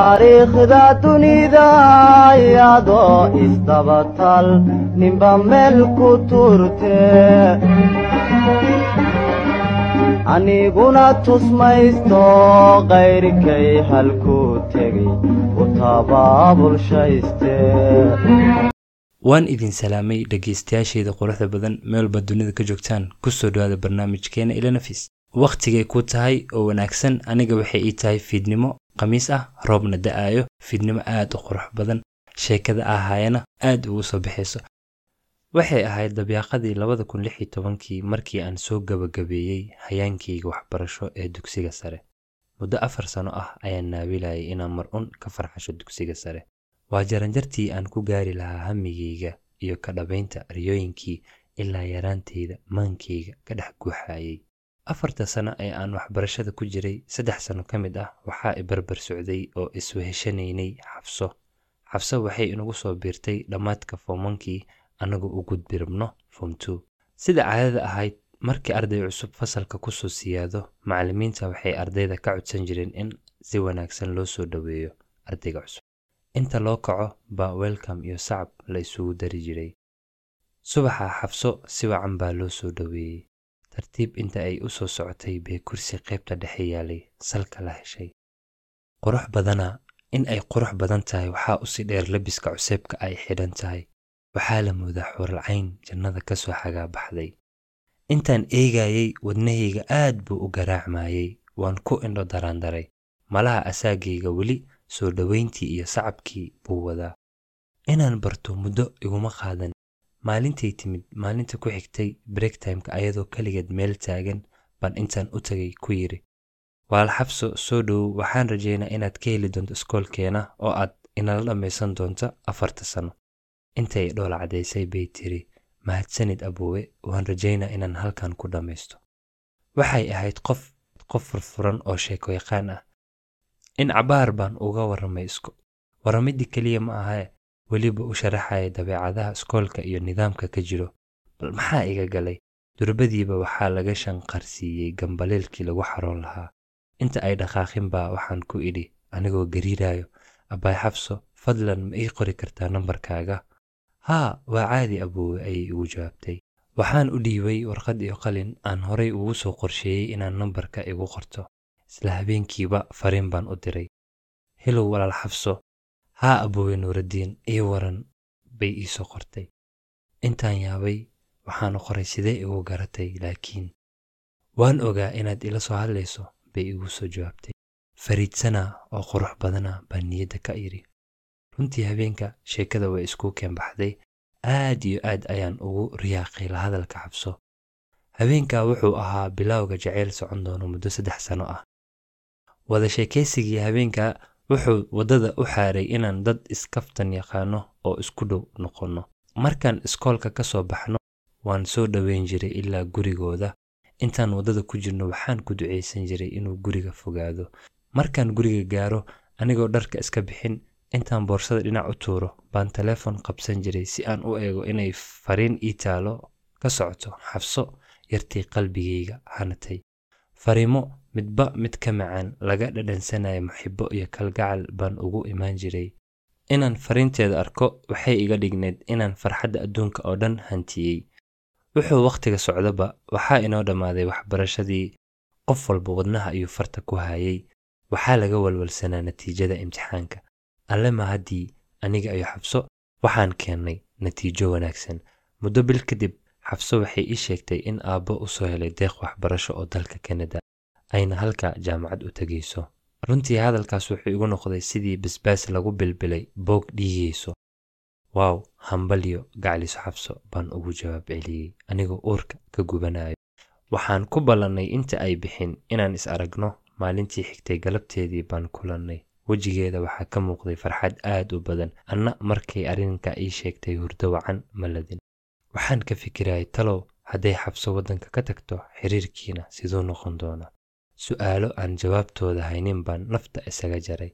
taariikhda dunida iyadoo isdabatal ninba meel ku turte aniguna tusmaysto qayrkay halkuu tegay u tabaabulshayste waan idin salaamay dhegaystayaashayda quruxda badan meelba dunida ka joogtaan ku soo dhawaada barnaamijkeena ilanafis wakhtigay ku tahay oo wanaagsan aniga waxay ii tahay fiidnimo khamiis ah roobna da'aayo fiidnimo aad u qurux badan sheekada ahaayana aad ugu soo baxayso waxay ahayd dabyaaqadii labada kun lix iyo tobankii markii aan soo gabagabeeyey hayaankayga waxbarasho ee dugsiga sare. Muddo afar sano ah ayaan naawilayay inaan mar un ka farxasho dugsiga sare. Waa jaranjartii aan ku gaari lahaa hamigayga iyo ka dhabaynta riyooyinkii ilaa yaraantayda maankayga ka dhex guuxaayay afarta sano ee aan waxbarashada ku jiray saddex sano ka mid ah waxaa i barbar socday oo isweheshanaynay xabso. Xabso waxay inagu soo biirtay dhammaadka foomankii annagu u gudbi foom two. Sida caadada ahayd markii arday cusub fasalka ku soo siyaado macallimiinta waxay ardayda ka codsan jireen in si wanaagsan loo soo dhoweeyo ardayga cusub. Inta loo kaco baa welcom iyo sacab la isugu dari jiray. Subaxa xabso si wacan baa loo soo dhoweeyey tartiib inta ay u soo socotay bay kursi qaybta dhexe yaalay salka la heshay. Qurux badana in ay qurux badan tahay waxaa usi dheer labiska cuseebka ay xidhan tahay waxaa la moodaa xuuralcayn jannada ka soo xagaa baxday intaan eegayey wadnahayga aad buu u garaacmayey waan ku indho daraandaray malaha asaagayga weli soo dhowayntii iyo sacabkii buu wadaa. Inaan barto muddo iguma qaadan maalintay timid maalinta ku xigtay breaktimeka ayadoo keligeed meel taagan baan intaan u tagay ku yidhi waal xabso soo dhowow waxaan rajaynaa inaad ka heli doonto iskoolkeena oo aad inala dhammaysan doonto afarta sano. Intay dhoola caddaysay bay tiri mahadsanid aboowe waan rajaynaa inaan halkan ku dhammaysto waxay ahayd qof qof furfuran oo sheeko yaqaan ah. In cabaar baan uga warramay warramidii keliya ma ahee weliba u sharaxaya dabeecadaha iskoolka iyo nidaamka ka jiro bal maxaa iga galay? Durbadiiba waxaa laga shanqarsiiyey gambaleelkii lagu xaroon lahaa. Inta ay dhaqaaqin baa waxaan ku idhi anigoo gariirayo abbaay xabso fadlan ma ii qori kartaa nambarkaaga? Haa waa caadi aboowe ayay igu jawaabtay. Waxaan u dhiibay warqad iyo qalin aan horay ugu soo qorsheeyey inaan nambarka igu qorto. Isla habeenkiiba fariin baan u diray. Hilow walaal xabso haa aboowe nuuraddiin ii waran bay ii soo qortay. Intaan yaabay waxaanu qoray sidee igu garatay laakiin waan ogaa inaad ila soo hadlayso bay igu soo jawaabtay. Fariidsana oo qurux badana baan niyadda ka idhi runtii habeenka sheekada way isku keenbaxday aad iyo aad ayaan ugu riyaaqay la hadalka xabso. Habeenkaa wuxuu ahaa bilowga jaceyl socon doono muddo saddex sano ah. Wada sheekaysigii habeenka wuxuu waddada u xaaray inaan dad iskaftan yaqaano oo isku dhow noqonno markaan iskoolka ka soo baxno waan soo dhoweyn jiray ilaa gurigooda. Intaan waddada ku jirno waxaan ku ducaysan jiray inuu guriga fogaado. Markaan guriga gaaro anigoo dharka iska bixin intaan boorsada dhinac u tuuro baan teleefon qabsan jiray si aan u eego inay fariin ii taalo ka socoto xabso yartii qalbigayga hanatay fariimo midba mid ka macaan laga dhadhansanayo muxibo iyo kalgacal baan ugu imaan jiray. Inaan fariinteeda arko waxay iga dhigneed inaan farxadda adduunka oo dhan hantiyey. Wuxuu wakhtiga socdaba waxaa inoo dhammaaday waxbarashadii qof walba wadnaha iyo farta ku hayay. Waxaa laga walwalsanaa natiijada imtixaanka. Alle ma haddii aniga iyo xabso waxaan keennay natiijo wanaagsan. Muddo bil kadib xabso waxay ii sheegtay in aabbo u soo helay deeq waxbarasho oo dalka kanada ayna halka jaamacad u tegayso runtii hadalkaas wuxuu igu noqday sidii basbaas lagu bilbilay boog dhiigayso. Waaw hambalyo gacliso xabso baan ugu jawaab celiyey anigoo uurka ka gubanayo waxaan ku ballannay inta ay bixin inaan is aragno maalintii xigtay galabteedii baan kulannay. Wejigeeda waxaa ka muuqday farxad aad u badan anna markay arrinka ii sheegtay hurdo wacan maladin waxaan ka fikirayay talow hadday xabso waddanka ka tagto xiriirkiina siduu noqon doona su'aalo aan jawaabtooda haynin baan nafta isaga jaray.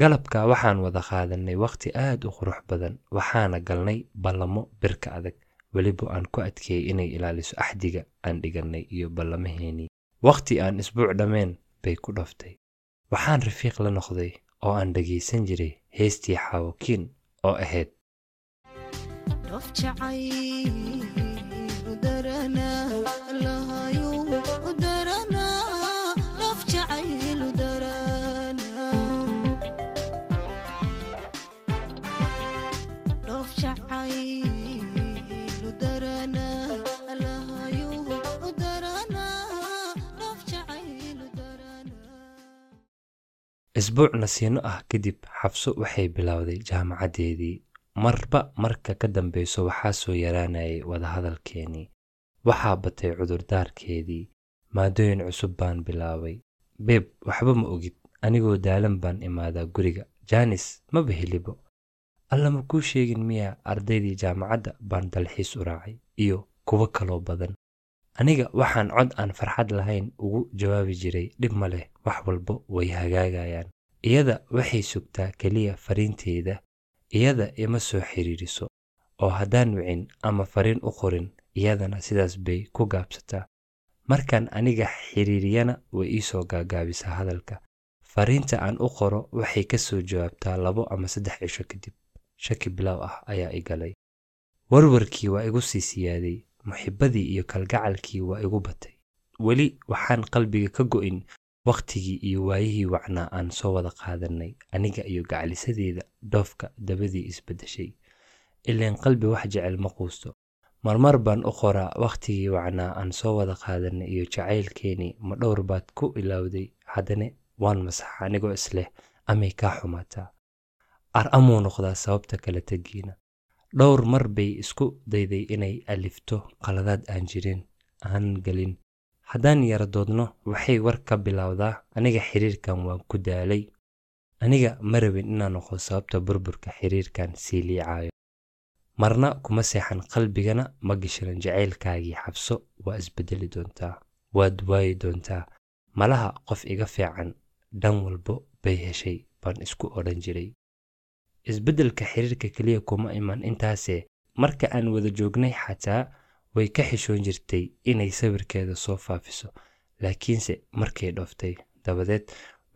Galabka waxaan wada qaadannay wakhti aad u qurux badan waxaana galnay ballamo birka adag. Weliba aan ku adkeeyey inay ilaaliso axdiga aan dhigannay iyo ballamaheenii wakhti aan isbuuc dhammeen bay ku dhaftay waxaan rafiiq la noqday oo aan dhegaysan jiray heestii xaawokiin oo ahayd Isbuuc nasiino ah kadib xabso waxay bilowday jaamacaddeedii marba marka ka dambeyso waxaa soo yaraanayay wadahadalkeenii waxaa batay cudurdaarkeedii maadooyin cusub baan bilaabay. Beeb waxba ma ogid. Anigoo daalan baan imaadaa guriga. Jaanis maba helibo alla ma kuu sheegin miyaa ardaydii jaamacadda baan dalxiis u raacay. Iyo kuwo kaloo badan. Aniga waxaan cod aan farxad lahayn ugu jawaabi jiray dhib ma leh. Wax walba way hagaagayaan. Iyada waxay sugtaa keliya fariinteeda iyada ima soo xiriiriso oo haddaan wicin ama fariin u qorin iyadana sidaas bay ku gaabsataa. Markaan aniga xiriiriyana way ii soo gaagaabisaa hadalka. Fariinta aan u qoro waxay ka soo jawaabtaa labo ama saddex cisho kadib. Shaki bilow ah ayaa i galay. Warwarkii waa igu sii siyaaday muxibbadii iyo kalgacalkii waa igu batay. Weli waxaan qalbiga ka go'in wakhtigii iyo waayihii wacnaa aan soo wada qaadannay aniga iyo gacalisadeeda dhoofka dabadii isbeddeshay ileen qalbi wax jecel ma quusto. Marmar baan u qoraa wakhtigii wacnaa aan soo wada qaadannay iyo jacaylkeenii ma dhowr baad ku ilowday. Haddana waan masaxa anigoo isleh amay kaa xumaataa. Ar amuu noqdaa sababta kala tegiina dhowr mar bay isku dayday inay alifto qaladaad aan jirin aanan gelin haddaan yara doodno waxay war ka bilowdaa aniga xiriirkan waan ku daalay. Aniga ma rabin inaan noqo sababta burburka xiriirkan sii liicaayo. Marna kuma seexan qalbigana ma gashiran jacaylkaagii xabso. Waa isbedeli doontaa waad waayi doontaa. Malaha qof iga fiican dhan walbo bay heshay baan isku odhan jiray. Isbeddelka xiriirka keliya kuma iman intaasee marka aan wada joognay xataa way ka xishoon jirtay inay sawirkeeda soo faafiso. Laakiinse markay dhooftay dabadeed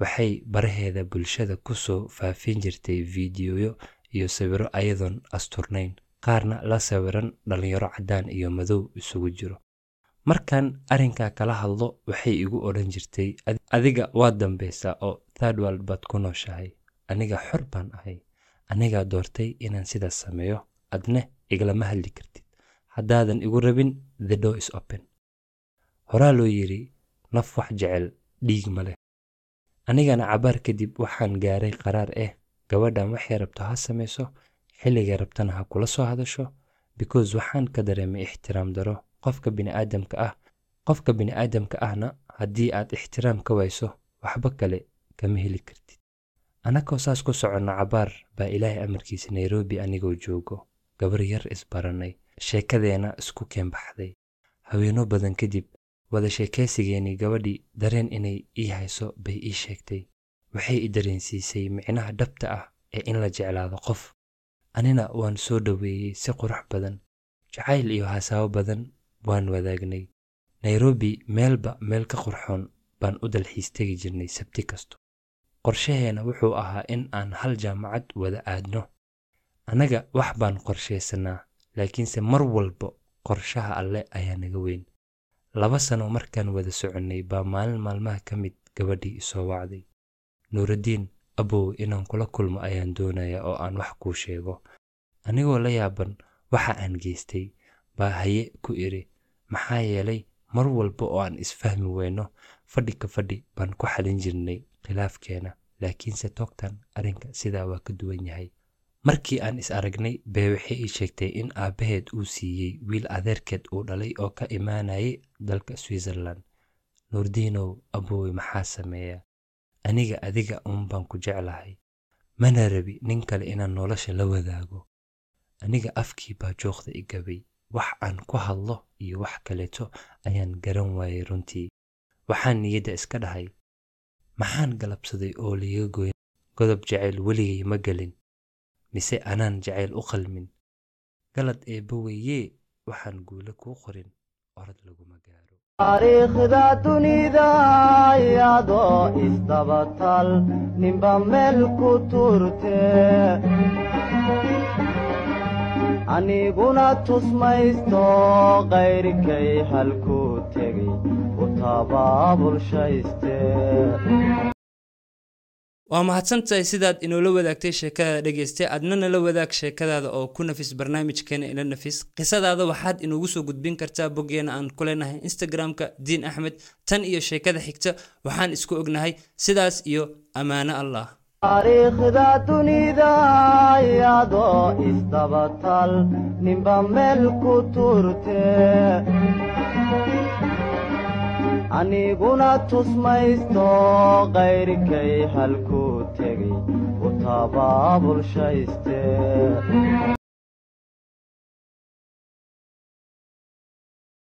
waxay baraheeda bulshada ku soo faafin jirtay fiidiyoyo iyo sawiro ayadoon asturnayn qaarna la sawiran dhallinyaro caddaan iyo madow isugu jiro. Markaan arrinkaa kala hadlo waxay igu odhan jirtay adiga waad dambaysaa oo third baad ku nooshahay. Aniga xor baan ahay. Anigaa doortay inaan sidaas sameeyo. Adne igalama hadli kartid haddaadan igu rabin the door is open. Horaa loo yidhi naf wax jecel dhiig ma leh. Anigana cabaar kadib waxaan gaaray qaraar ah gabadhan waxay rabto ha samayso xilligay rabtana ha kula soo hadasho because waxaan ka dareemay ixtiraam daro qofka bini'aadamka ah qofka bini'aadamka ahna haddii aad ixtiraam ka wayso waxba kale kama heli kartid. Annagoo saas ku soconno cabaar baa ilaahay amarkiisa nairobi anigoo joogo. Gabar yar isbarannay sheekadeena isku keenbaxday haweeno badan kadib wada sheekaysigeenii gabadhii dareen inay ii hayso bay ii sheegtay. Waxay i dareensiisay micnaha dhabta ah ee in la jeclaado qof. Anina waan soo dhoweeyey si qurux badan. Jacayl iyo hasaabo badan waan wadaagnay. Nairobi meelba meel ka qurxoon baan u dalxiis tegi jirnay sabti kasto. Qorshaheena wuxuu ahaa in aan hal jaamacad wada aadno. Annaga wax baan qorshaysanaa laakiinse mar walba qorshaha alle ayaa naga weyn. Laba sano markaan wada soconnay baa maalin maalmaha ka mid gabadhii isoo wacday. Nuuraddiin abow inaan kula kulmo ayaan doonayaa oo aan wax kuu sheego. Anigoo la yaaban waxa aan geystay baa haye ku idhi maxaa yeelay mar walba oo aan isfahmi weyno fadhi ka fadhi baan ku xalin jirnay khilaafkeena laakiinse toogtan arrinka sidaa waa ka duwan yahay markii aan is aragnay bee waxay ii sheegtay in aabbaheed uu siiyey wiil adeerkeed uu dhalay oo ka imaanayay dalka switzerland. Nuurdiinow aboowe maxaa sameeya? Aniga adiga uun baan ku jeclahay. Mana rabi nin kale inaan nolosha la wadaago. Aniga afkii baa jooqda i gabay. Wax aan ku hadlo iyo wax kaleeto ayaan garan waayay runtii. Waxaan niyadda iska dhahay. Maxaan galabsaday oo liiga goyn? Godob jacayl weligay ma gelin mise anaan jacayl u qalmin. Galad eebba weeyee waxaan guule kuu qorin orad laguma gaaro. Taariikhda dunida iyadoo isdabatal ninba meel ku turte. Aniguna tusmaysto qayrkay halkuu tegay u waa mahadsantahay sidaad inoola wadaagtay sheekadaada dhegeysta adna nala wadaag sheekadaada oo ku nafis barnaamijkeena ila nafis. Qisadaada waxaad inoogu soo gudbin kartaa boggeena aan ku leenahay instagram-ka diin axmed. Tan iyo sheekada xigta waxaan isku ognahay sidaas iyo ammaano allah. Taariikhda dunida iyadoo isdabatal ninba meel ku turte aniguna tusmaysto qayrkay halkuu tegay u tabaabulshayste